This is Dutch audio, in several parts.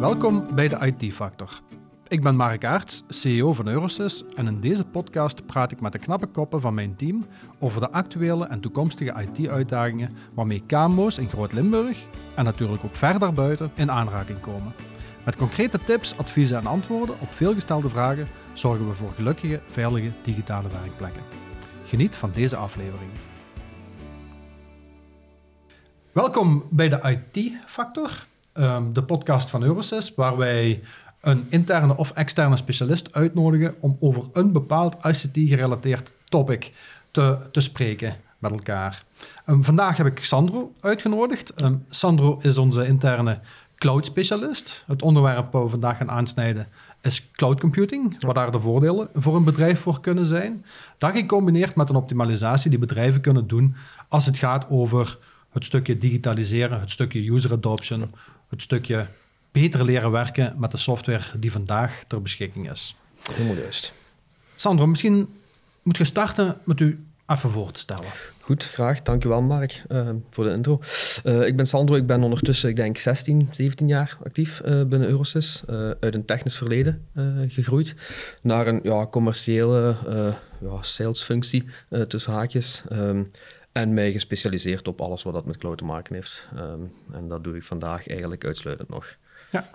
Welkom bij de IT Factor. Ik ben Mark Aerts, CEO van Eurosys en in deze podcast praat ik met de knappe koppen van mijn team over de actuele en toekomstige IT-uitdagingen waarmee KMO's in Groot-Limburg en natuurlijk ook verder buiten in aanraking komen. Met concrete tips, adviezen en antwoorden op veelgestelde vragen zorgen we voor gelukkige, veilige digitale werkplekken. Geniet van deze aflevering. Welkom bij de IT-factor, ehm, de podcast van Eurosys, waar wij een interne of externe specialist uitnodigen om over een bepaald ICT-gerelateerd topic te, te spreken met elkaar. Um, vandaag heb ik Sandro uitgenodigd. Um, Sandro is onze interne cloud-specialist. Het onderwerp waar we vandaag gaan aansnijden is cloud computing, wat daar de voordelen voor een bedrijf voor kunnen zijn. Dat gecombineerd met een optimalisatie die bedrijven kunnen doen als het gaat over het stukje digitaliseren, het stukje user adoption, het stukje beter leren werken met de software die vandaag ter beschikking is. Helemaal juist. Sandro, misschien moet je starten met u even voor te stellen. Goed, graag. Dankjewel Mark uh, voor de intro. Uh, ik ben Sandro, ik ben ondertussen, ik denk 16, 17 jaar actief uh, binnen Eurosys. uit een technisch verleden gegroeid naar een ja, commerciële ja, salesfunctie tussen haakjes. Um, en mij gespecialiseerd op alles wat dat met cloud te maken heeft. Um, en dat doe ik vandaag eigenlijk uitsluitend nog. Ja.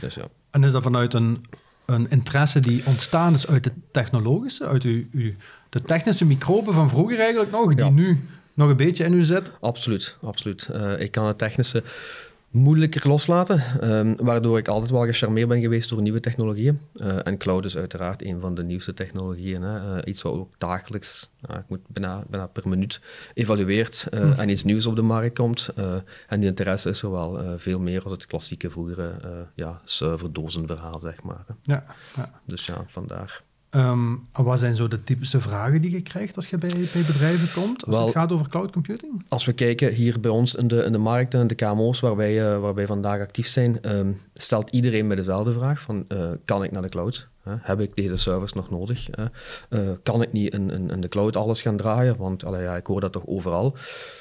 Dus ja. En is dat vanuit een, een interesse die ontstaan is uit het technologische, uit uw, uw, de technische microben van vroeger eigenlijk nog, die nu nog een beetje in u zit? Absoluut, absoluut. Uh, ik kan het technische moeilijker loslaten, um, waardoor ik altijd wel gecharmeerd ben geweest door nieuwe technologieën. Uh, en cloud is uiteraard een van de nieuwste technologieën. Hè. Uh, iets wat ook dagelijks, ik moet bijna, bijna, per minuut, evalueert uh, mm. en iets nieuws op de markt komt. en die interesse is er wel veel meer als het klassieke vroegere ja, serverdozenverhaal, zeg maar. Ja, ja. Dus ja, vandaar. Um, wat zijn zo de typische vragen die je krijgt als je bij, bij bedrijven komt, als het gaat over cloud computing? Als we kijken hier bij ons in de, in de markten, in de KMO's waar wij, uh, waar wij vandaag actief zijn, um, stelt iedereen mij dezelfde vraag van, uh, kan ik naar de cloud? Uh, heb ik deze service nog nodig? Uh, kan ik niet in, in, in, de cloud alles gaan draaien? Want allee, ja, ik hoor dat toch overal.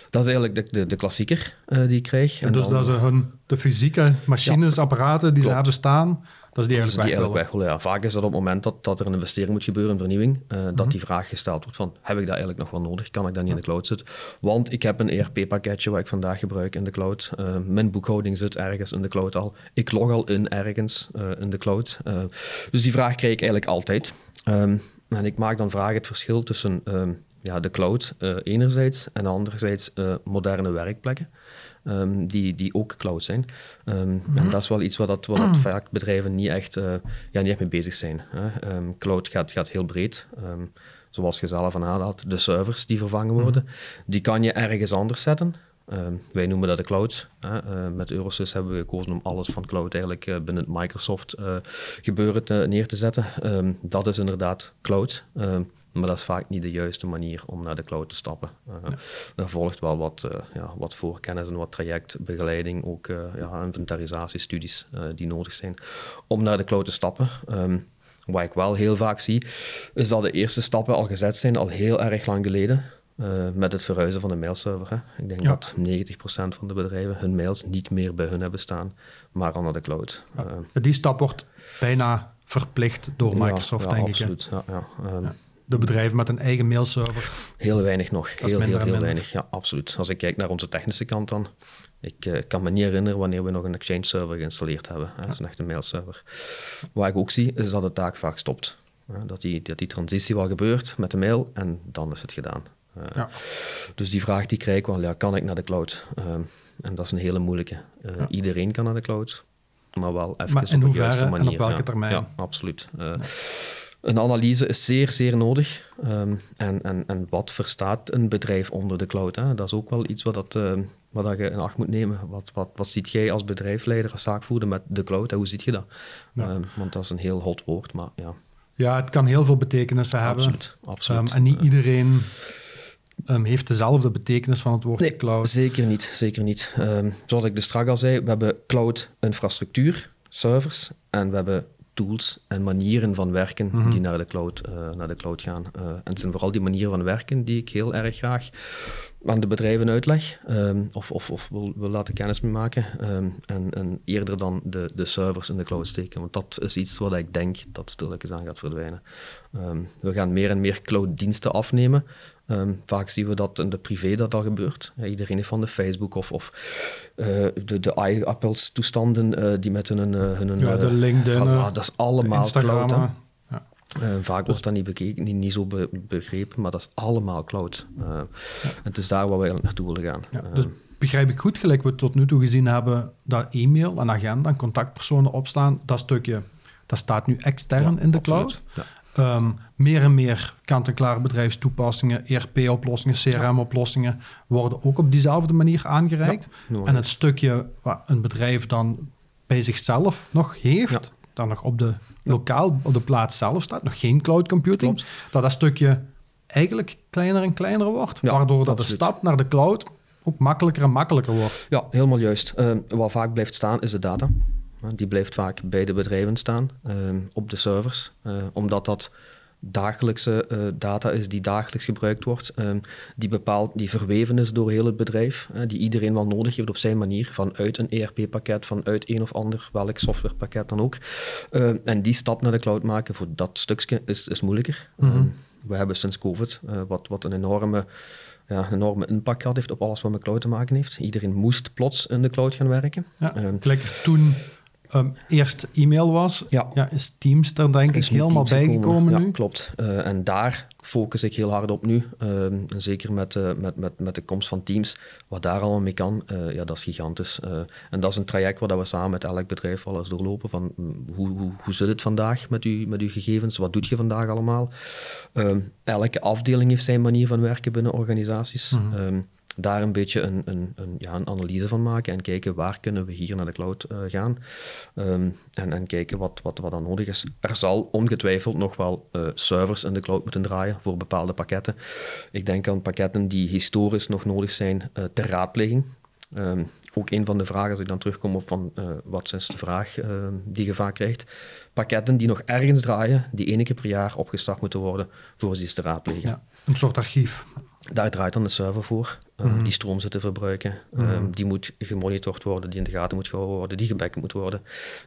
Dat is eigenlijk de, de, de klassieker die ik krijg. En, en dus dan, dat ze hun, de fysieke machines, ja, apparaten die klopt. ze hebben staan, dat is die eigenlijk, die eigenlijk weg, ja. Vaak is dat op het moment dat, dat er een investering moet gebeuren, een vernieuwing, uh, mm -hmm. dat die vraag gesteld wordt van, heb ik dat eigenlijk nog wel nodig? Kan ik dat niet in de cloud zitten? Want ik heb een ERP-pakketje wat ik vandaag gebruik in de cloud. Uh, mijn boekhouding zit ergens in de cloud al. Ik log al in ergens uh, in de cloud. dus die vraag krijg ik eigenlijk altijd. Um, en ik maak dan vragen het verschil tussen um, ja, de cloud enerzijds en anderzijds moderne werkplekken. Um, die, die ook cloud zijn. Um, mm-hmm. En dat is wel iets wat, dat, wat dat vaak bedrijven niet echt, uh, ja, niet echt mee bezig zijn. Hè. Um, cloud gaat, gaat heel breed. zoals je zelf aan de servers die vervangen worden, mm-hmm. die kan je ergens anders zetten. wij noemen dat de cloud. Uh, met Eurosys hebben we gekozen om alles van cloud eigenlijk uh, binnen het Microsoft gebeuren te, neer te zetten. dat is inderdaad cloud. Maar dat is vaak niet de juiste manier om naar de cloud te stappen. Uh, ja. Daar volgt wel wat, uh, ja, wat voorkennis en wat trajectbegeleiding, ook uh, ja, inventarisatiestudies die nodig zijn om naar de cloud te stappen. Um, wat ik wel heel vaak zie, is dat de eerste stappen al gezet zijn, al heel erg lang geleden. met het verhuizen van de mailserver. Hè. Ik denk ja. dat 90% van de bedrijven hun mails niet meer bij hun hebben staan, maar al naar de cloud. die stap wordt bijna verplicht door Microsoft, denk absoluut. ik. Ja, ja. Um, de bedrijven met een eigen mailserver? Heel weinig nog. Heel, heel, heel weinig. Ja, absoluut. Als ik kijk naar onze technische kant dan, ik uh, kan me niet herinneren wanneer we nog een Exchange server geïnstalleerd hebben. Hè. Dat is een echte mailserver. Wat ik ook zie, is dat de taak vaak stopt. Dat die, dat die transitie wel gebeurt met de mail en dan is het gedaan. Uh, ja. Dus die vraag die krijg ik wel, ja, kan ik naar de cloud? Uh, en dat is een hele moeilijke. Ja. Iedereen kan naar de cloud, maar wel even maar op de juiste manier. En op welke termijn? Ja, absoluut. Een analyse is zeer, zeer nodig. Um, en, en, en wat verstaat een bedrijf onder de cloud? Hè? Dat is ook wel iets wat, dat, uh, wat dat je in acht moet nemen. Wat, wat, wat ziet jij als bedrijfsleider, als zaakvoerder met de cloud? Hè? Hoe ziet je dat? Ja. Um, want dat is een heel hot woord, maar ja. Ja, het kan heel veel betekenissen hebben. Absoluut, absoluut. Um, en niet iedereen heeft dezelfde betekenis van het woord nee, cloud. Zeker niet, zeker niet. zoals ik dus straks al zei, we hebben cloud-infrastructuur, servers, en we hebben tools en manieren van werken Mhm. die naar de cloud, eh, naar de cloud gaan. Eh, en het zijn vooral die manieren van werken die ik heel erg graag aan de bedrijven uitleg ehm, of, of, of wil, wil laten kennis mee maken. ehm, en, en eerder dan de, de servers in de cloud steken. Want dat is iets wat ik denk dat stilletjes aan gaat verdwijnen. Ehm, we gaan meer en meer cloud-diensten afnemen. Ehm, vaak zien we dat in de privé dat al gebeurt. Ja, iedereen heeft van de Facebook of, of eh, de, de iApples-toestanden eh, die met hun... eh, hun Ja, de LinkedIn, voilà, eh, dat is allemaal Instagram. cloud. ja. Vaak wordt dat niet bekeken, niet, niet zo be- begrepen, maar dat is allemaal cloud. Het is daar waar we naartoe willen gaan. Ja, dus begrijp ik goed, gelijk we tot nu toe gezien hebben, dat e-mail en agenda en contactpersonen opslaan, dat stukje, dat staat nu extern ja, in de absoluut. cloud. Ja. Ehm, meer en meer kant-en-klare bedrijfstoepassingen, ERP-oplossingen, CRM-oplossingen worden ook op diezelfde manier aangereikt. Ja, en het stukje wat een bedrijf dan bij zichzelf nog heeft, Ja. dan nog op de lokaal, op de plaats zelf staat, nog geen cloud computing, Klopt. dat dat stukje eigenlijk kleiner en kleiner wordt, waardoor dat de stap naar de cloud ook makkelijker en makkelijker wordt. Ja, helemaal juist. Ehm, wat vaak blijft staan is de data. Die blijft vaak bij de bedrijven staan, ehm, op de servers, eh, omdat dat dagelijkse eh, data is die dagelijks gebruikt wordt, ehm, die bepaald, die verweven is door heel het bedrijf, eh, die iedereen wel nodig heeft op zijn manier, vanuit een ERP-pakket, vanuit een of ander, welk softwarepakket dan ook. Ehm, en die stap naar de cloud maken voor dat stukje is, is moeilijker. Mhm. We hebben sinds COVID, wat, wat een enorme ja, een enorme impact gehad heeft op alles wat met cloud te maken heeft. Iedereen moest plots in de cloud gaan werken. Ja, gelijk toen ehm, eerst e-mail was, Ja. ja. is Teams er denk ik is helemaal bijgekomen Ja, nu. klopt. Eh, en daar focus ik heel hard op nu. Ehm, zeker met, eh, met, met, met de komst van Teams. Wat daar allemaal mee kan, eh, ja, dat is gigantisch. En dat is een traject waar dat we samen met elk bedrijf wel eens doorlopen. Van, mm, hoe, hoe, hoe zit het vandaag met, u, met uw gegevens? Wat doet je vandaag allemaal? Ehm, elke afdeling heeft zijn manier van werken binnen organisaties. Mhm. Daar een beetje een, een, een, ja, een analyse van maken en kijken waar kunnen we hier naar de cloud eh, gaan. Ehm, en, en kijken wat, wat, wat dan nodig is. Er zal ongetwijfeld nog wel eh, servers in de cloud moeten draaien voor bepaalde pakketten. Ik denk aan pakketten die historisch nog nodig zijn eh, ter raadpleging. Ehm, ook een van de vragen, als ik dan terugkom op van, wat is de vraag eh, die je vaak krijgt. Pakketten die nog ergens draaien, die één keer per jaar opgestart moeten worden voor ze te raadplegen. Ja, een soort archief. Daar draait dan de server voor, eh, Mhm. die stroom zit te verbruiken. Ehm, die moet gemonitord worden, die in de gaten moet gehouden worden, die gebacken moet worden.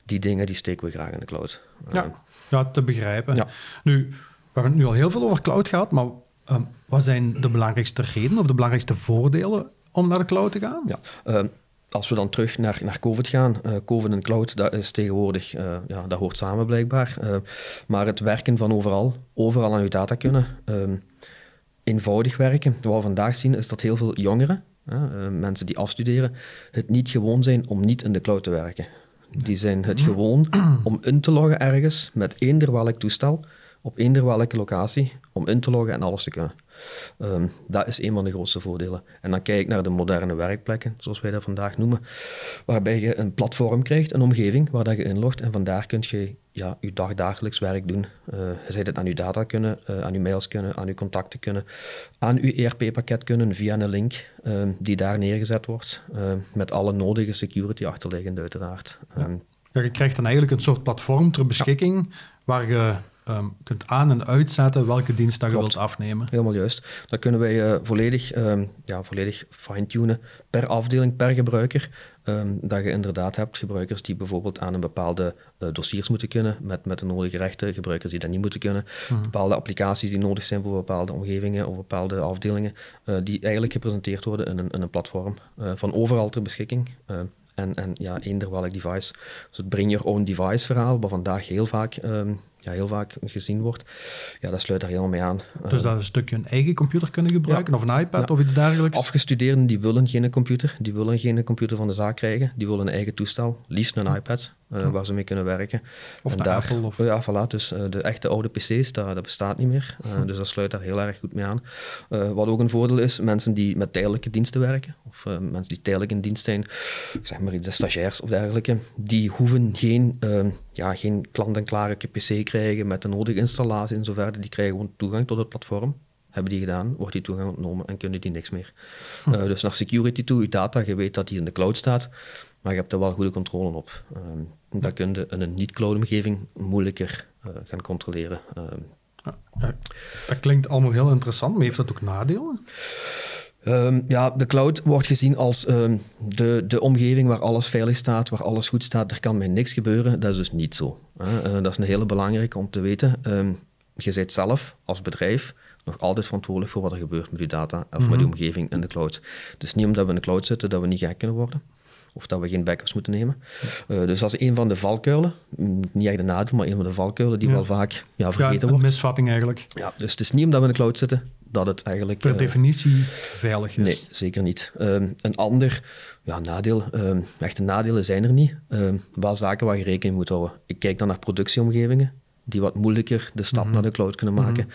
Die dingen die steken we graag in de cloud. Ja, Ehm, ja te begrijpen. Ja. Nu, we hebben het nu al heel veel over cloud gehad, maar ehm, wat zijn de belangrijkste redenen of de belangrijkste voordelen om naar de cloud te gaan? Ja, als we dan terug naar, naar COVID gaan, eh, COVID en cloud, dat is tegenwoordig, eh, ja, dat hoort samen blijkbaar. Maar het werken van overal, overal aan uw data kunnen, eenvoudig werken. Wat we vandaag zien is dat heel veel jongeren, eh, eh, mensen die afstuderen, het niet gewoon zijn om niet in de cloud te werken. Die zijn het gewoon om in te loggen ergens met eender welk toestel, op eender welke locatie, om in te loggen en alles te kunnen. Ehm, dat is een van de grootste voordelen. En dan kijk ik naar de moderne werkplekken, zoals wij dat vandaag noemen, waarbij je een platform krijgt, een omgeving waar dat je inlogt en vandaar kun je ja, je dagdagelijks werk doen. Eh, je zou het aan je data kunnen, eh, aan je mails kunnen, aan je contacten kunnen, aan je ERP-pakket kunnen via een link ehm, die daar neergezet wordt, ehm, met alle nodige security achterliggend uiteraard. Ehm, Ja, je krijgt dan eigenlijk een soort platform ter beschikking waar je kunt aan- en uitzetten welke dienst dat je wilt afnemen. Helemaal juist. Dat kunnen wij eh, volledig, ja, volledig fine-tunen per afdeling, per gebruiker. Ehm, dat je inderdaad hebt gebruikers die bijvoorbeeld aan een bepaalde eh, dossiers moeten kunnen, met, met de nodige rechten, gebruikers die dat niet moeten kunnen, bepaalde applicaties die nodig zijn voor bepaalde omgevingen of bepaalde afdelingen, eh, die eigenlijk gepresenteerd worden in een, in een platform, eh, van overal ter beschikking. En, en ja, eender welk device. Dus het bring your own device verhaal, wat vandaag heel vaak, ehm, ja, heel vaak gezien wordt, ja, dat sluit daar helemaal mee aan. Dus dat een stukje een eigen computer kunnen gebruiken, of een iPad Ja. of iets dergelijks. Afgestudeerden die willen geen computer, die willen geen computer van de zaak krijgen, die willen een eigen toestel, liefst een iPad, eh, waar ze mee kunnen werken. Of En daar, Apple, of- Ja, voilà, dus eh, de echte oude PC's, dat, dat bestaat niet meer. Eh, Dus dat sluit daar heel erg goed mee aan. Wat ook een voordeel is, mensen die met tijdelijke diensten werken, of mensen die tijdelijk in dienst zijn, zeg maar iets, de stagiairs of dergelijke, die hoeven geen, eh, ja, geen klant-en-klare PC krijgen met de nodige installatie en zo verder. Die krijgen gewoon toegang tot het platform. Hebben die gedaan, wordt die toegang ontnomen en kunnen die niks meer. Eh, dus naar security toe, je data, je weet dat die in de cloud staat. maar je hebt er wel goede controle op. Um, dat kun je in een niet-cloud-omgeving moeilijker uh, gaan controleren. Um, ja, dat klinkt allemaal heel interessant, maar heeft dat ook nadelen? Um, ja, de cloud wordt gezien als um, de, de omgeving waar alles veilig staat, waar alles goed staat. Er kan mij niks gebeuren. Dat is dus niet zo. Uh, dat is een hele belangrijke om te weten. Um, je bent zelf als bedrijf nog altijd verantwoordelijk voor wat er gebeurt met je data of met je Mhm. omgeving in de cloud. Dus niet omdat we in de cloud zitten dat we niet gek kunnen worden. Of dat we geen backups moeten nemen. Uh, dus dat is een van de valkuilen. Mm, Niet echt een nadeel, maar een van de valkuilen die Ja. wel vaak ja, Ja, vergeten een wordt. misvatting eigenlijk. Ja, dus het is niet omdat we in de cloud zitten dat het eigenlijk... Per eh, definitie veilig is. Nee, zeker niet. Um, een ander ja, nadeel, um, echte nadelen zijn er niet. Um, wel zaken waar je rekening moet houden. Ik kijk dan naar productieomgevingen, die wat moeilijker de stap Mhm. naar de cloud kunnen maken.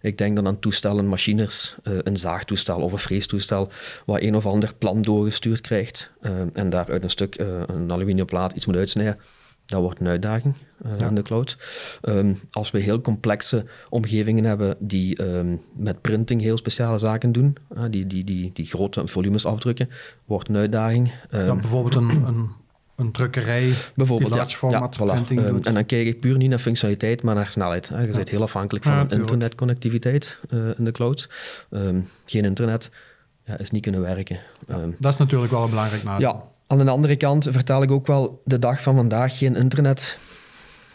Ik denk dan aan toestellen, machines, uh, een zaagtoestel of een freestoestel, waar een of ander plan doorgestuurd krijgt um, en daar uit een stuk uh, een aluminiumplaat iets moet uitsnijden. Dat wordt een uitdaging Ja. in de cloud. Um, als we heel complexe omgevingen hebben die um, met printing heel speciale zaken doen, uh, die, die, die, die grote volumes afdrukken, wordt een uitdaging. Um, Dan bijvoorbeeld een, een, een drukkerij bijvoorbeeld, ja, large format ja, voilà. Um, doet. en dan kijk ik puur niet naar functionaliteit, maar naar snelheid. Hè. Je bent heel afhankelijk van Ja, een internetconnectiviteit uh, in de cloud. Um, geen internet ja, is niet kunnen werken. Um, Dat is natuurlijk wel een belangrijk nadeel. ja, aan de andere kant vertel ik ook wel, de dag van vandaag geen internet.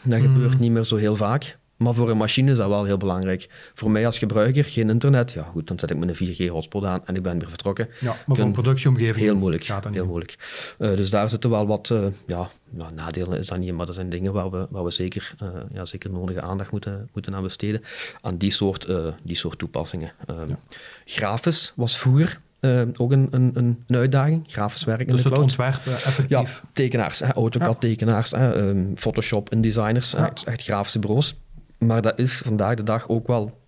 Dat Mm. gebeurt niet meer zo heel vaak. Maar voor een machine is dat wel heel belangrijk. Voor mij als gebruiker, geen internet. Ja goed, dan zet ik mijn 4G-hotspot aan en ik ben weer vertrokken. Ja, maar voor een productieomgeving Heel moeilijk. gaat dat niet. Heel moeilijk. Uh, dus daar zitten wel wat uh, ja, nadelen, is dat niet, maar dat zijn dingen waar we, waar we zeker, uh, ja, zeker nodige aandacht moeten, moeten aan besteden. Aan die soort, die soort toepassingen. Um, Ja. Grafisch was vroeger uh, ook een, een, een uitdaging. Grafisch werk in Dus de het cloud. ontwerpen Ja, tekenaars, hè, AutoCAD-tekenaars, um, Photoshop en designers, Ja. echt grafische bureaus. Maar dat is vandaag de dag ook wel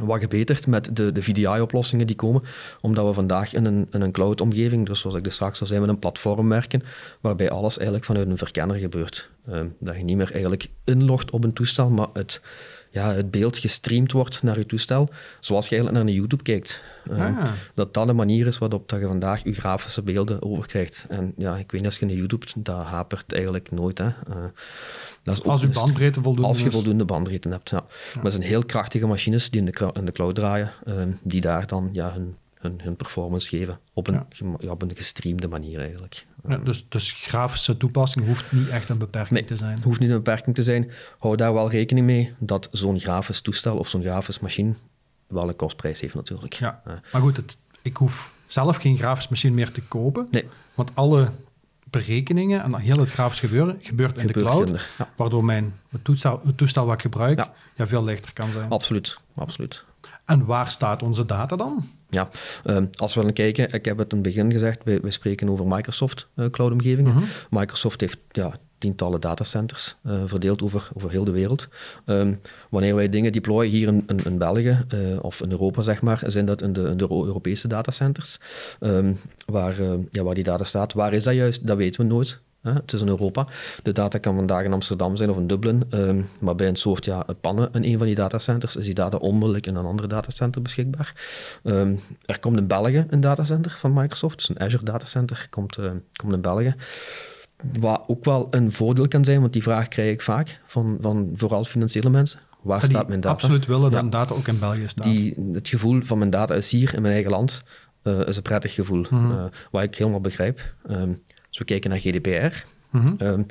wat gebeterd met de, de VDI-oplossingen die komen, omdat we vandaag in een, in een cloud-omgeving, dus zoals ik er straks al zei, met een platform werken, waarbij alles eigenlijk vanuit een verkenner gebeurt. Um, dat je niet meer eigenlijk inlogt op een toestel, maar het, ja, het beeld gestreamd wordt naar je toestel, zoals je eigenlijk naar een YouTube kijkt. Um, Ah. Dat dat de manier is waarop dat je vandaag je grafische beelden overkrijgt. En ja, ik weet niet, als je naar YouTube, dat hapert eigenlijk nooit. Hè. Uh, dat is Als een- bandbreedte voldoende als je is. voldoende bandbreedte hebt, ja. Maar het zijn heel krachtige machines die in de, in de cloud draaien, ehm, die daar dan ja, hun, hun, hun performance geven op een, Ja. op een gestreamde manier eigenlijk. Ja, dus, dus grafische toepassing hoeft niet echt een beperking Nee, te zijn. Hoeft niet een beperking te zijn. Hou daar wel rekening mee dat zo'n grafisch toestel of zo'n grafisch machine wel een kostprijs heeft natuurlijk. Ja. Eh, Maar goed, het, ik hoef zelf geen grafisch machine meer te kopen, nee, want alle berekeningen en heel het grafisch gebeuren gebeurt in de cloud. Ja, waardoor mijn het toestel, het toestel wat ik gebruik Ja. ja. veel lichter kan zijn. absoluut, absoluut. En waar staat onze data dan? Ja, ehm, als we dan kijken, ik heb het in het begin gezegd, wij, wij spreken over Microsoft uh, cloud-omgevingen. Mhm. Microsoft heeft ja, tientallen datacenters uh, verdeeld over, over heel de wereld. Um, wanneer wij dingen deployen hier in, in, in België uh, of in Europa, zeg maar, zijn dat in de, in de Europese datacenters. Um, waar, uh, ja, waar die data staat. Waar is dat juist? Dat weten we nooit. Het is in Europa. De data kan vandaag in Amsterdam zijn of in Dublin. Um, maar bij een soort ja, pannen in een van die datacenters is die data onmiddellijk in een andere datacenter beschikbaar. Um, er komt in België een datacenter van Microsoft, dus een Azure datacenter komt, uh, komt in België. Wat ook wel een voordeel kan zijn, want die vraag krijg ik vaak van, van vooral financiële mensen. Waar Dat staat mijn data? absoluut willen dat Ja. een data ook in België staat. Die, het gevoel van mijn data is hier in mijn eigen land, uh, is een prettig gevoel. Uh, wat ik helemaal begrijp. Um, als we kijken naar GDPR, Mhm. um,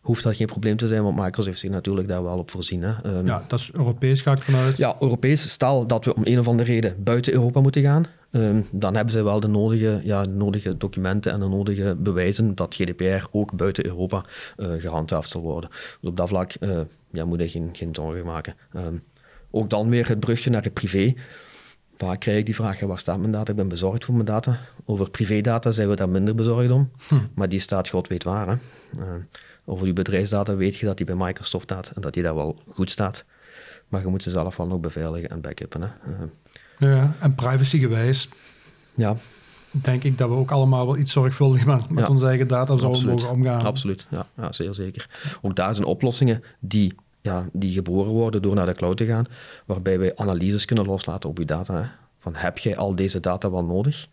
hoeft dat geen probleem te zijn, want Microsoft heeft zich natuurlijk daar wel op voorzien. Hè. Um, Ja, dat is Europees, ga ik vanuit. ja, Europees, stel dat we om een of andere reden buiten Europa moeten gaan, um, dan hebben zij wel de nodige, ja, de nodige documenten en de nodige bewijzen dat GDPR ook buiten Europa uh, gehandhaafd zal worden. Dus op dat vlak uh, ja, moet je geen, geen zorgen maken. Um, ook dan weer het brugje naar het privé. Vaak krijg ik die vraag, ja, waar staat mijn data? Ik ben bezorgd voor mijn data. Over privédata zijn we daar minder bezorgd om, Hm. maar die staat god weet waar. Hè? Uh, over je bedrijfsdata weet je dat die bij Microsoft staat en dat die daar wel goed staat. Maar je moet ze zelf wel nog beveiligen en backuppen. Hè? Uh, Ja, en privacygewijs ja, denk ik dat we ook allemaal wel iets zorgvuldiger met, met Ja. onze eigen data zouden mogen omgaan. absoluut. Ja, ja, zeer zeker. Ook daar zijn oplossingen die, ja, die geboren worden door naar de cloud te gaan, waarbij wij analyses kunnen loslaten op je data. Hè? Van heb jij al deze data wel nodig?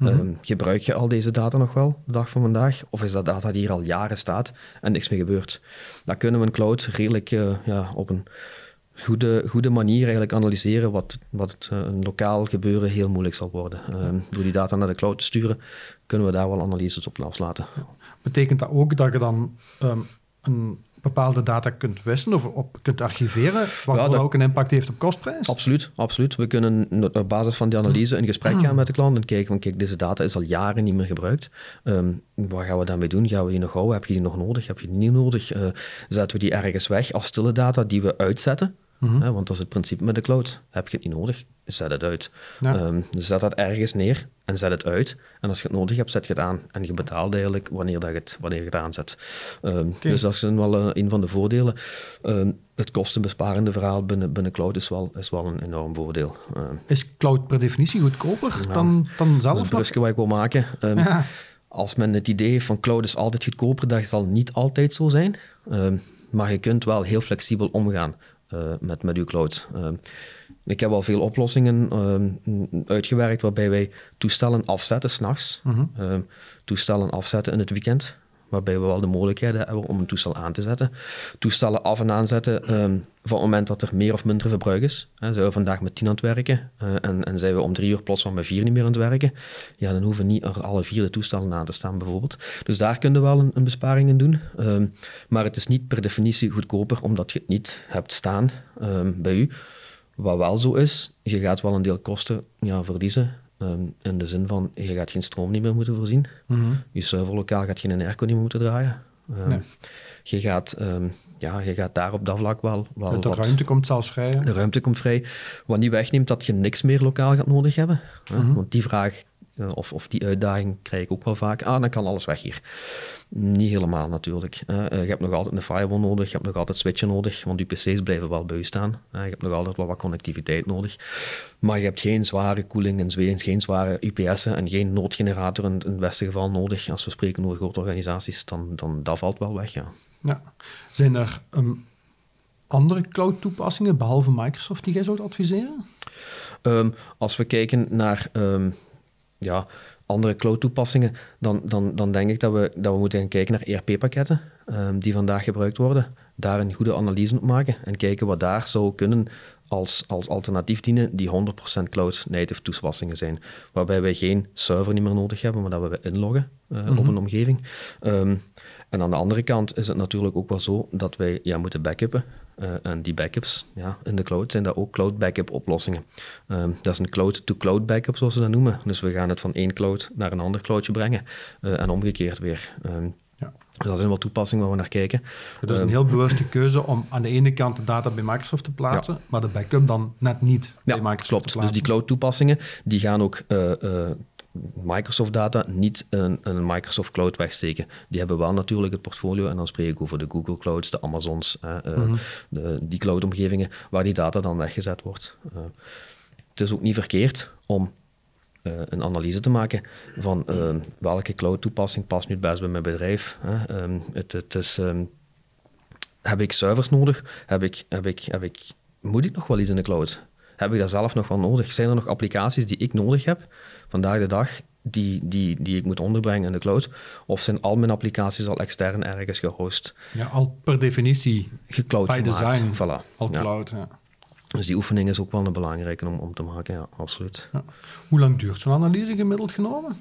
Ehm, gebruik je al deze data nog wel, de dag van vandaag? Of is dat data die hier al jaren staat en niks meer gebeurt? Dan kunnen we een cloud redelijk eh, ja, op een goede, goede manier eigenlijk analyseren wat, wat uh, een lokaal gebeuren heel moeilijk zal worden. Um, door die data naar de cloud te sturen, kunnen we daar wel analyses op loslaten. Betekent dat ook dat je dan um, een bepaalde data kunt wisselen of op kunt archiveren, wat ja, ook een impact heeft op kostprijs? Absoluut, absoluut. We kunnen op basis van die analyse in gesprek gaan met de klant en kijken van kijk, deze data is al jaren niet meer gebruikt. Um, wat gaan we daarmee doen? Gaan we die nog houden? Heb je die nog nodig? Heb je die niet nodig? Uh, zetten we die ergens weg als stille data die we uitzetten? Mm want dat is het principe met de cloud. Heb je het niet nodig, zet het uit. Ja. Um, zet dat ergens neer en zet het uit. En als je het nodig hebt, zet je het aan. En je betaalt eigenlijk wanneer, dat je, het, wanneer je het aanzet. Um, Dus dat is wel uh, een van de voordelen. Um, het kostenbesparende verhaal binnen, binnen cloud is wel, is wel een enorm voordeel. is cloud per definitie goedkoper dan, dan zelf? Dat is het wat ik wil maken. Ja. Als men het idee heeft van cloud is altijd goedkoper, dat zal niet altijd zo zijn. maar je kunt wel heel flexibel omgaan uh, met, met uw cloud. Uh, ik heb al veel oplossingen uh, uitgewerkt waarbij wij toestellen afzetten s'nachts, mm -hmm. toestellen afzetten in het weekend, waarbij we wel de mogelijkheden hebben om een toestel aan te zetten. Toestellen af en aanzetten um, van het moment dat er meer of minder verbruik is. Zijn we vandaag met tien aan het werken uh, en, en zijn we om drie uur plots van met vier niet meer aan het werken, ja, dan hoeven niet er alle vier de toestellen aan te staan bijvoorbeeld. Dus daar kunnen we wel een, besparing in doen. Um, maar het is niet per definitie goedkoper omdat je het niet hebt staan um, bij u. Wat wel zo is, je gaat wel een deel kosten ja, verliezen Um, in de zin van, je gaat geen stroom niet meer moeten voorzien. Mm -hmm. Je serverlokaal gaat geen airco niet meer moeten draaien. Um, nee. je, gaat, um, ja, je gaat daar op dat vlak wel... wel de wat, ruimte komt zelfs vrij. De ruimte komt vrij. Wat niet wegneemt dat je niks meer lokaal gaat nodig hebben. Mm -hmm. Want die vraag of, of die uitdaging krijg ik ook wel vaak. Ah, dan kan alles weg hier. Niet helemaal natuurlijk. Uh, je hebt nog altijd een firewall nodig, je hebt nog altijd switchen nodig, want je PC's blijven wel bij staan. Uh, je hebt nog altijd wel wat connectiviteit nodig. Maar je hebt geen zware koeling en geen zware UPS'en en geen noodgenerator in, in het beste geval nodig. Als we spreken over grote organisaties, dan, dan dat valt wel weg, ja. ja. Zijn er um, andere cloud-toepassingen, behalve Microsoft, die jij zou adviseren? Um, als we kijken naar... Um, ja, andere cloud-toepassingen, dan, dan, dan denk ik dat we, dat we moeten gaan kijken naar ERP-pakketten um, die vandaag gebruikt worden. Daar een goede analyse op maken en kijken wat daar zou kunnen als, als alternatief dienen die 100% cloud-native toepassingen zijn. Waarbij wij geen server niet meer nodig hebben, maar dat we inloggen uh, mm -hmm. op een omgeving. Um, en aan de andere kant is het natuurlijk ook wel zo dat wij ja, moeten backuppen. Uh, en die backups ja, in de cloud zijn dat ook cloud backup oplossingen. Um, dat is een cloud-to-cloud backup, zoals ze dat noemen. Dus we gaan het van één cloud naar een ander cloudje brengen uh, en omgekeerd weer. Um, ja. Dus dat zijn wel toepassingen waar we naar kijken. Het is een ehm, heel bewuste keuze om aan de ene kant de data bij Microsoft te plaatsen, ja. maar de backup dan net niet ja, bij Microsoft klopt. te plaatsen. Dus die cloud toepassingen die gaan ook uh, Microsoft data niet een, een, Microsoft Cloud wegsteken. Die hebben wel natuurlijk het portfolio en dan spreek ik over de Google Clouds, de Amazons, uh, mm -hmm. de, die cloud-omgevingen waar die data dan weggezet wordt. Uh, het is ook niet verkeerd om uh, een analyse te maken van welke cloud-toepassing past nu het best bij mijn bedrijf. Um, het, het is, um, heb ik servers nodig? Heb ik, heb ik, heb ik, moet ik nog wel iets in de cloud? Heb ik dat zelf nog wel nodig? Zijn er nog applicaties die ik nodig heb? Vandaag de dag die, die, die ik moet onderbrengen in de cloud? Of zijn al mijn applicaties al extern ergens gehost? Ja, al per definitie. Gecloud By gemaakt. design. Voilà. Al cloud, ja. ja. Dus die oefening is ook wel een belangrijke om, om te maken, ja, absoluut. Ja. Hoe lang duurt zo'n analyse gemiddeld genomen?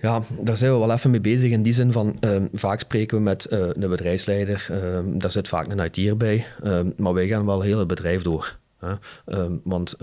Ja, daar zijn we wel even mee bezig in die zin van, um, vaak spreken we met uh, een bedrijfsleider, um, daar zit vaak een IT bij, um, maar wij gaan wel heel het bedrijf door. Hè? want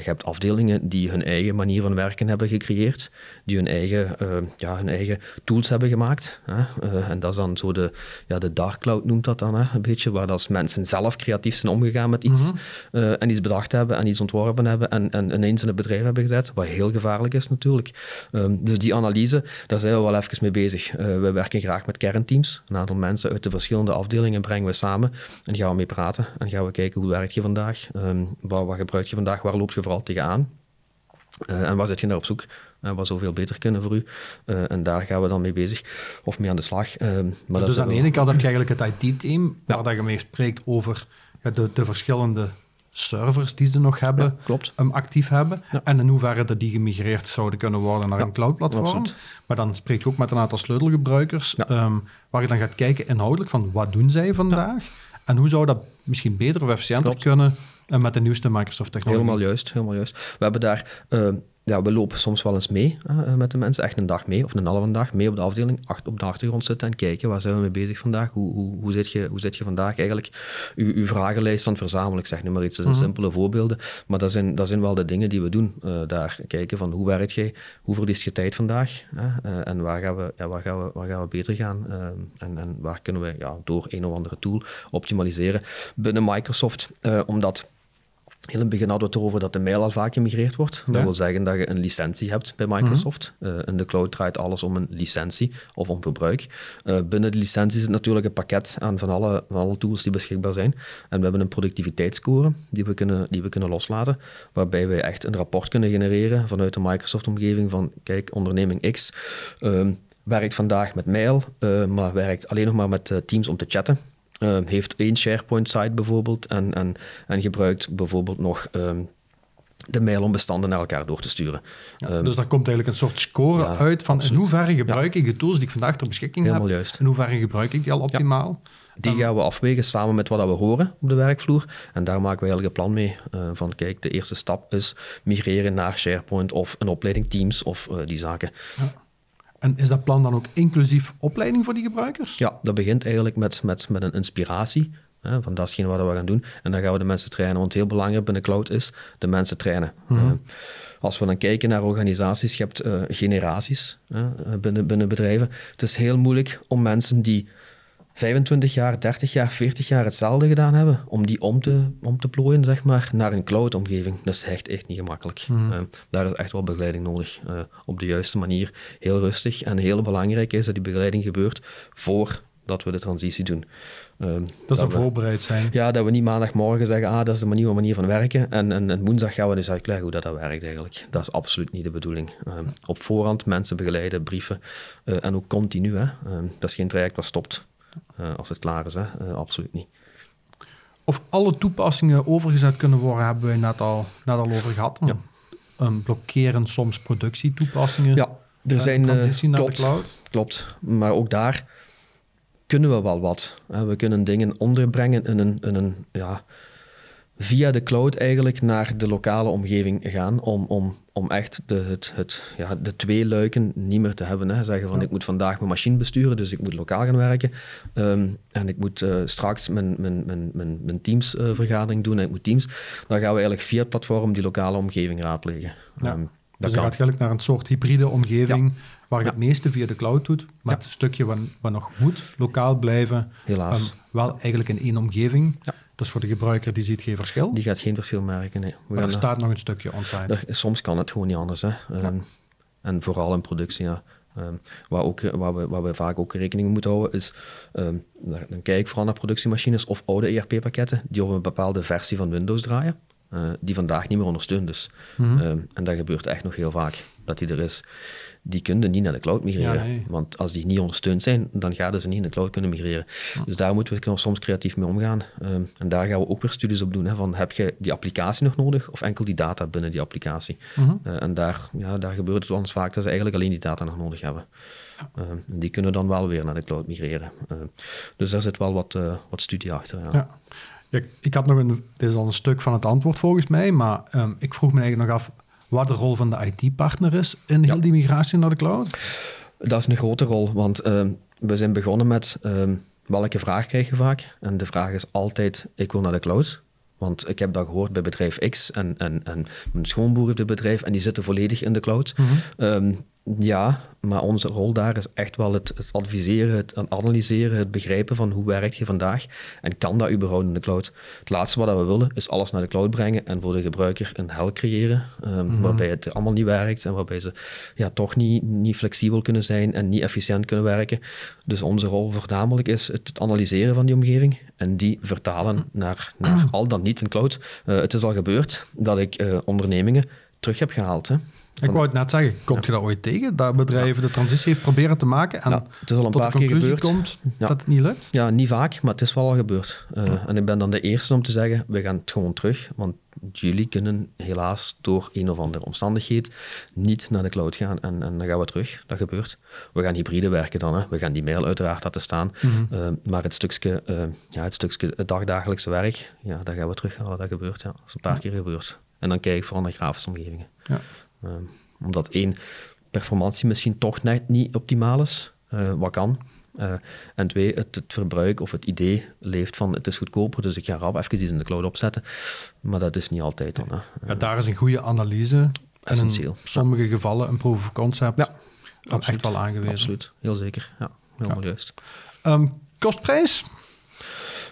je hebt afdelingen die hun eigen manier van werken hebben gecreëerd, die hun eigen, uh, ja, hun eigen tools hebben gemaakt. Hè? Uh, en dat is dan zo de, ja, de dark cloud noemt dat dan, hè? een beetje, waar als mensen zelf creatief zijn omgegaan met iets mm -hmm. uh, en iets bedacht hebben en iets ontworpen hebben en, en ineens in het bedrijf hebben gezet, wat heel gevaarlijk is natuurlijk. Um, dus die analyse, daar zijn we wel even mee bezig. we werken graag met kernteams. Een aantal mensen uit de verschillende afdelingen brengen we samen en gaan we mee praten en gaan we kijken hoe werkt je vandaag, um, wat, wat gebruik je vandaag, waar loop je vooral tegenaan. Uh, en waar zit je naar op zoek? Uh, wat zou veel beter kunnen voor u? Uh, en daar gaan we dan mee bezig of mee aan de slag. maar dus aan de ene kant heb je eigenlijk het IT-team, ja. waar dat je mee spreekt over de, de verschillende servers die ze nog hebben, Ja, klopt. actief hebben. Ja. En in hoeverre dat die gemigreerd zouden kunnen worden naar een cloud-platform. Maar dan spreek je ook met een aantal sleutelgebruikers, ehm, waar je dan gaat kijken inhoudelijk van wat doen zij vandaag en hoe zou dat misschien beter of efficiënter Klopt. kunnen eh, met de nieuwste Microsoft-technologie. Helemaal juist, helemaal juist. We hebben daar, eh, ja, we lopen soms wel eens mee eh, met de mensen, echt een dag mee of een halve dag mee op de afdeling, acht, op de achtergrond zitten en kijken waar zijn we mee bezig vandaag, hoe, hoe, hoe, zit, je, hoe zit je vandaag eigenlijk uw, uw vragenlijst aan het verzamelen. Ik zeg nu maar iets, dat zijn Mhm. simpele voorbeelden, maar dat zijn, dat zijn wel de dingen die we doen. eh, daar kijken van hoe werkt jij, hoe verlies je tijd vandaag eh, en waar gaan we, ja, waar gaan we, waar gaan we beter gaan eh, en, en waar kunnen we ja, door een of andere tool optimaliseren binnen Microsoft, eh, omdat Heel in het begin hadden we het erover dat de mail al vaak gemigreerd wordt. Ja. Dat wil zeggen dat je een licentie hebt bij Microsoft. Eh, in de cloud draait alles om een licentie of om verbruik. Eh, binnen de licentie zit natuurlijk een pakket aan van alle, van alle tools die beschikbaar zijn. En we hebben een productiviteitsscore die we kunnen, die we kunnen loslaten, waarbij wij echt een rapport kunnen genereren vanuit de Microsoft-omgeving van, kijk, onderneming X ehm, werkt vandaag met mail, eh, maar werkt alleen nog maar met eh, Teams om te chatten. Eh, heeft één SharePoint-site bijvoorbeeld en, en, en gebruikt bijvoorbeeld nog ehm, de mail om bestanden naar elkaar door te sturen. Ja, Ehm, dus daar komt eigenlijk een soort score ja, uit van in hoeverre gebruik ik de tools die ik vandaag ter beschikking Helemaal heb, juist. in hoeverre gebruik ik die al optimaal. Die gaan we afwegen samen met wat we horen op de werkvloer. En daar maken we eigenlijk een plan mee. eh, van kijk, de eerste stap is migreren naar SharePoint of een opleiding Teams of eh, die zaken. En is dat plan dan ook inclusief opleiding voor die gebruikers? Ja, dat begint eigenlijk met, met, met een inspiratie. Hè, van dat is hetgeen wat we gaan doen. En dan gaan we de mensen trainen. Want heel belangrijk binnen cloud is de mensen trainen. Eh, als we dan kijken naar organisaties, je hebt eh, generaties hè, binnen, binnen bedrijven. Het is heel moeilijk om mensen die 25 jaar, 30 jaar, 40 jaar hetzelfde gedaan hebben, om die om te, om te plooien, zeg maar, naar een cloud-omgeving. Dat is echt, echt niet gemakkelijk. Eh, daar is echt wel begeleiding nodig, eh, op de juiste manier, heel rustig. En heel belangrijk is dat die begeleiding gebeurt voordat we de transitie doen. Eh, Dat ze we- voorbereid zijn. ja, dat we niet maandagmorgen zeggen, ah, dat is de nieuwe manier van werken. En, en, en woensdag gaan we dus uitleggen hoe dat, dat werkt eigenlijk. Dat is absoluut niet de bedoeling. Op voorhand mensen begeleiden, brieven en ook continu. Hè. Dat is geen traject wat stopt als het klaar is. Hè. Eh, absoluut niet. Of alle toepassingen overgezet kunnen worden, hebben wij net al, net al over gehad. Ja. Um, blokkeren soms productietoepassingen. Ja, er Eh, zijn... eh, transitie naar klopt, de cloud. Klopt, maar ook daar kunnen we wel wat. We kunnen dingen onderbrengen in een, in een ja, via de cloud eigenlijk naar de lokale omgeving gaan om, om, om echt de, het, het, ja, de twee luiken niet meer te hebben. Hè. Zeggen van ik moet vandaag mijn machine besturen, dus ik moet lokaal gaan werken. Ehm, en ik moet eh, straks mijn, mijn, mijn, mijn, mijn Teams eh, vergadering doen en ik moet Teams. Dan gaan we eigenlijk via het platform die lokale omgeving raadplegen. Ja. Ehm, Dus dat je kan. gaat eigenlijk naar een soort hybride omgeving, waar je het meeste via de cloud doet, maar het stukje wat, wat nog moet, lokaal blijven, Helaas. um, wel eigenlijk in één omgeving. Ja. Dus voor de gebruiker, die ziet geen verschil. Die gaat geen verschil merken. Nee. We maar er staat nog een stukje onsite. Soms kan het gewoon niet anders. Hè. En vooral in productie, ja. Ehm, waar, ook, waar, we, waar we vaak ook rekening mee moeten houden, is... ehm, dan kijk ik vooral naar productiemachines of oude ERP-pakketten die op een bepaalde versie van Windows draaien, eh, die vandaag niet meer ondersteund is. Mhm. Ehm, en dat gebeurt echt nog heel vaak, dat die er is. Die kunnen niet naar de cloud migreren. Ja, nee. Want als die niet ondersteund zijn, dan gaan ze niet in de cloud kunnen migreren. Dus daar moeten we soms creatief mee omgaan. Ehm, en daar gaan we ook weer studies op doen. Hè, van, heb je die applicatie nog nodig of enkel die data binnen die applicatie? Mhm. Eh, en daar, ja, daar gebeurt het wel eens vaak dat ze eigenlijk alleen die data nog nodig hebben. Ehm, die kunnen dan wel weer naar de cloud migreren. Ehm, dus daar zit wel wat, eh, wat studie achter. Ja. Ja. Ja, ik had nog een, dit is al een stuk van het antwoord volgens mij, maar ik vroeg me eigenlijk nog af wat de rol van de IT-partner is in heel Ja. die migratie naar de cloud. Dat is een grote rol, want ehm, we zijn begonnen met ehm, welke vraag krijg je vaak? En de vraag is altijd, ik wil naar de cloud. Want ik heb dat gehoord bij bedrijf X en, en, en mijn schoonboer heeft het bedrijf en die zitten volledig in de cloud. Ehm, ja, maar onze rol daar is echt wel het, het adviseren, het analyseren, het begrijpen van hoe werkt je vandaag en kan dat überhaupt in de cloud. Het laatste wat we willen is alles naar de cloud brengen en voor de gebruiker een hel creëren ehm, waarbij het allemaal niet werkt en waarbij ze ja, toch niet, niet flexibel kunnen zijn en niet efficiënt kunnen werken. Dus onze rol voornamelijk is het analyseren van die omgeving en die vertalen naar, naar al dan niet een cloud. Eh, het is al gebeurd dat ik eh, ondernemingen terug heb gehaald. Hè. Ik wou het net zeggen, komt je dat ooit tegen? Dat bedrijven de transitie heeft proberen te maken en Ja, het is al een tot paar de keer gebeurd. komt dat het niet lukt? Ja, niet vaak, maar het is wel al gebeurd. Eh, En ik ben dan de eerste om te zeggen, we gaan het gewoon terug, want jullie kunnen helaas door een of andere omstandigheid niet naar de cloud gaan en, en dan gaan we terug. Dat gebeurt. We gaan hybride werken dan, hè. we gaan die mail uiteraard laten staan, Eh, maar het stukje, eh, ja, het stukje het dagdagelijkse werk, ja, dat gaan we terughalen. Dat gebeurt, ja. Dat is een paar keer gebeurd. En dan kijk ik vooral naar grafische omgevingen. Ja. Eh, omdat één, performantie misschien toch net niet optimaal is, eh, wat kan. Eh, en twee, het, het verbruik of het idee leeft van het is goedkoper, dus ik ga rap even iets in de cloud opzetten. Maar dat is niet altijd dan. Hè. Ja, daar is een goede analyse en Essentieel. in sommige gevallen een proof of concept Ja, absoluut. echt wel aangewezen. Absoluut, heel zeker. Ja, helemaal juist. Ehm, kostprijs?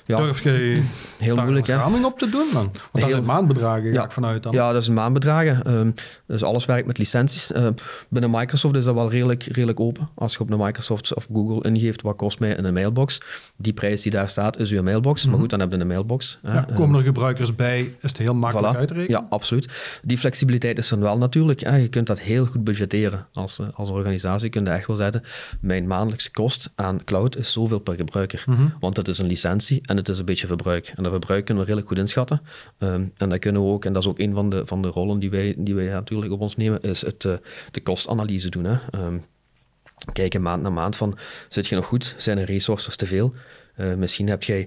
Ja, Durf je heel daar moeilijk een op te doen? Dan? Want dat Heel- zijn maandbedragen, ga Ja. ik vanuit dan. Ja, dat is een maandbedragen. Ehm, dus alles werkt met licenties. Ehm, binnen Microsoft is dat wel redelijk, redelijk open. Als je op de Microsoft of Google ingeeft, wat kost mij een mailbox? Die prijs die daar staat, is uw mailbox. Maar goed, dan heb je een mailbox. Mhm. Ja, Ehm, komen er gebruikers bij, is het heel makkelijk Voilà. uitrekenen. Ja, absoluut. Die flexibiliteit is er wel natuurlijk. Hè. Je kunt dat heel goed budgetteren als, eh, als organisatie. Je kunt echt wel zetten, mijn maandelijkse kost aan cloud is zoveel per gebruiker. Mhm. Want het is een licentie en het is een beetje verbruik. En dat verbruik kunnen we redelijk goed inschatten. Ehm, en dat kunnen we ook, en dat is ook een van de, van de rollen die wij, die wij natuurlijk op ons nemen, is het, eh, de kostanalyse doen. Hè. Ehm, kijken maand na maand van, zit je nog goed? Zijn er resources te veel? Eh, misschien heb jij,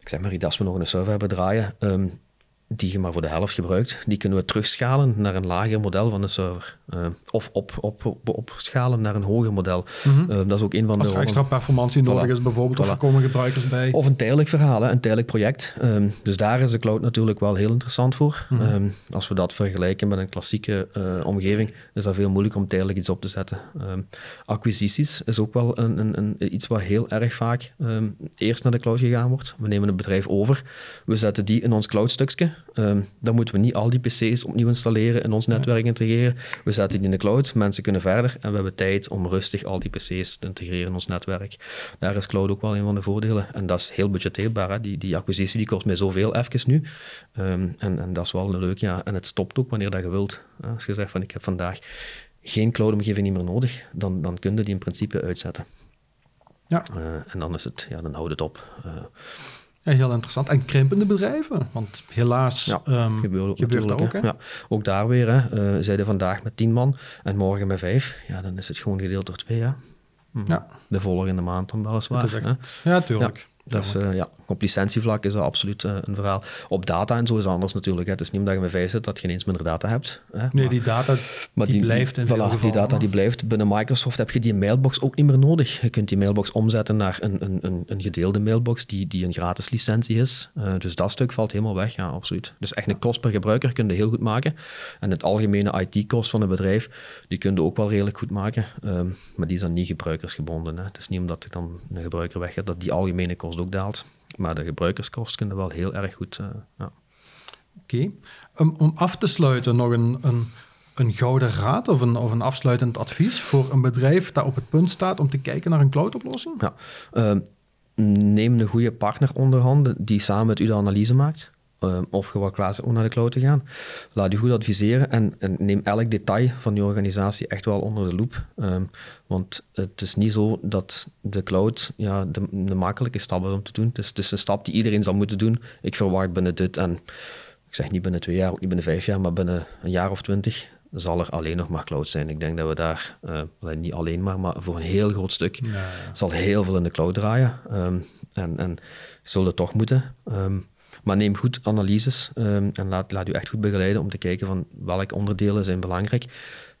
ik zeg maar, als we nog een server hebben draaien, ehm, die je maar voor de helft gebruikt, die kunnen we terugschalen naar een lager model van de server. Eh, of op, op, op, opschalen naar een hoger model. Eh, dat is ook een van Mhm. Als de er extra performantie nodig is bijvoorbeeld, of Voilà. er komen gebruikers bij. Of een tijdelijk verhaal, hè, een tijdelijk project. Ehm, dus daar is de cloud natuurlijk wel heel interessant voor. Mhm. Ehm, als we dat vergelijken met een klassieke eh, omgeving, is dat veel moeilijker om tijdelijk iets op te zetten. Ehm, acquisities is ook wel een, een, een, iets wat heel erg vaak eerst naar de cloud gegaan wordt. We nemen een bedrijf over, we zetten die in ons cloudstukje. Ehm dan moeten we niet al die PC's opnieuw installeren, in ons netwerk integreren. We zetten die in de cloud, mensen kunnen verder en we hebben tijd om rustig al die PC's te integreren in ons netwerk. Daar is cloud ook wel een van de voordelen. En dat is heel budgetteerbaar. Hè? Die, die acquisitie die kost mij zoveel even nu. Ehm, en, en dat is wel leuk, ja. En het stopt ook wanneer dat je wilt. Als je zegt van ik heb vandaag geen cloud-omgeving niet meer nodig, dan, dan kun je die in principe uitzetten. Ja. Eh, en dan is het, ja, dan houdt het op. Eh, Ja, heel interessant. En krimpende bedrijven, want helaas Ja, ehm, gebeurt dat ook. hè. Hè? Ja, ook daar weer. Hè. Eh, zeiden vandaag met tien man en morgen met vijf. Ja, dan is het gewoon gedeeld door twee. Ja. Hm. Ja. De volgende maand dan weliswaar. Echt- hè. Ja, tuurlijk. Dat is, eh, ja, op licentievlak is dat absoluut eh, een verhaal. Op data en zo is het anders natuurlijk. Hè. Het is niet omdat je met vijf zit dat je ineens minder data hebt. Hè. Nee, Maar- die data maar die, blijft in voilà, die data die blijft. Binnen Microsoft heb je die mailbox ook niet meer nodig. Je kunt die mailbox omzetten naar een, een, een, een gedeelde mailbox die, die een gratis licentie is. Eh, dus dat stuk valt helemaal weg, ja, absoluut. Dus echt een kost per gebruiker kun je heel goed maken. En het algemene IT-kost van een bedrijf, die kun je ook wel redelijk goed maken. Ehm, maar die is dan niet gebruikersgebonden. Hè. Het is niet omdat er dan een gebruiker weggaat dat die algemene kost ook daalt. Maar de gebruikerskost kun je wel heel erg goed... eh, ja. Oké. Um, om af te sluiten, nog een, een, een gouden raad of een, of een afsluitend advies voor een bedrijf dat op het punt staat om te kijken naar een cloudoplossing? Ja. Ehm, neem een goede partner onder handen die samen met u de analyse maakt. Ehm, of je wat klaar bent om naar de cloud te gaan. Laat u goed adviseren en, en neem elk detail van je organisatie echt wel onder de loep. Ehm, want het is niet zo dat de cloud ja, de, de makkelijke stap is om te doen. Het is, het is een stap die iedereen zal moeten doen. Ik verwacht binnen dit en ik zeg niet binnen twee jaar, ook niet binnen vijf jaar, maar binnen een jaar of twintig zal er alleen nog maar cloud zijn. Ik denk dat we daar, eh, niet alleen maar, maar voor een heel groot stuk, Ja, ja. zal heel veel in de cloud draaien. Ehm, en, en zullen toch moeten. Maar neem goed analyses ehm, en laat, laat u echt goed begeleiden om te kijken van welke onderdelen zijn belangrijk.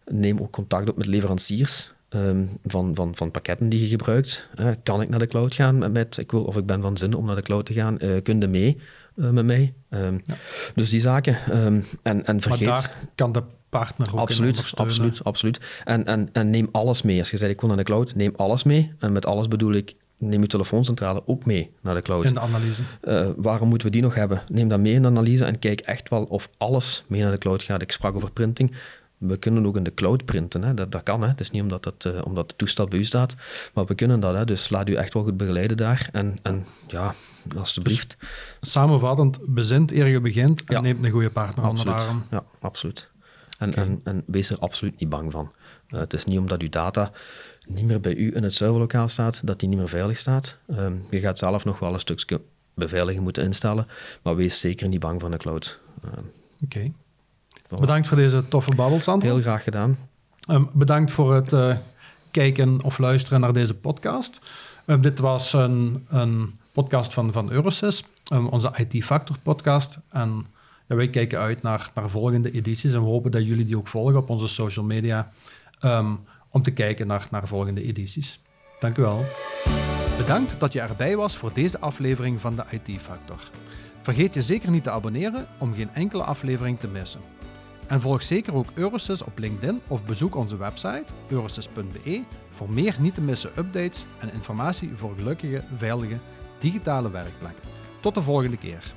Neem ook contact op met leveranciers ehm, van, van, van pakketten die je gebruikt. Eh, kan ik naar de cloud gaan met, met ik wil, of ik ben van zin om naar de cloud te gaan? Eh kun je mee eh, met mij? Ehm, Dus die zaken. en, en Maar vergeet... daar kan de partner ook Absoluut, absoluut, absoluut. En, en, en neem alles mee. Als je zegt, ik wil naar de cloud, neem alles mee. En met alles bedoel ik, neem je telefooncentrale ook mee naar de cloud. In de analyse. Eh, waarom moeten we die nog hebben? Neem dat mee in de analyse en kijk echt wel of alles mee naar de cloud gaat. Ik sprak over printing. We kunnen ook in de cloud printen. Hè. Dat, dat kan. Hè. Het is niet omdat het, eh, omdat het toestel bij u staat, maar we kunnen dat. Hè. Dus laat u echt wel goed begeleiden daar. En, en ja, alstublieft. Samenvattend, bezint eer je begint en Ja. neemt een goede partner onder de absoluut. arm. Ja, absoluut. En, en, en wees er absoluut niet bang van. Uh, het is niet omdat uw data niet meer bij u in het serverlokaal staat, dat die niet meer veilig staat. Um, je gaat zelf nog wel een stukje beveiliging moeten instellen, maar wees zeker niet bang van de cloud. Um, Oké. Okay. Bedankt voor deze toffe babbel, Sander. Heel graag gedaan. Um, bedankt voor het uh, kijken of luisteren naar deze podcast. dit was een, een podcast van, van Eurosys, onze IT Factor podcast. En ja, wij kijken uit naar, naar volgende edities en we hopen dat jullie die ook volgen op onze social media um, om te kijken naar, naar volgende edities. Dank u wel. Bedankt dat je erbij was voor deze aflevering van de IT Factor. Vergeet je zeker niet te abonneren om geen enkele aflevering te missen. En volg zeker ook Eurosys op LinkedIn of bezoek onze website eurosys.be voor meer niet te missen updates en informatie voor gelukkige, veilige digitale werkplekken. Tot de volgende keer.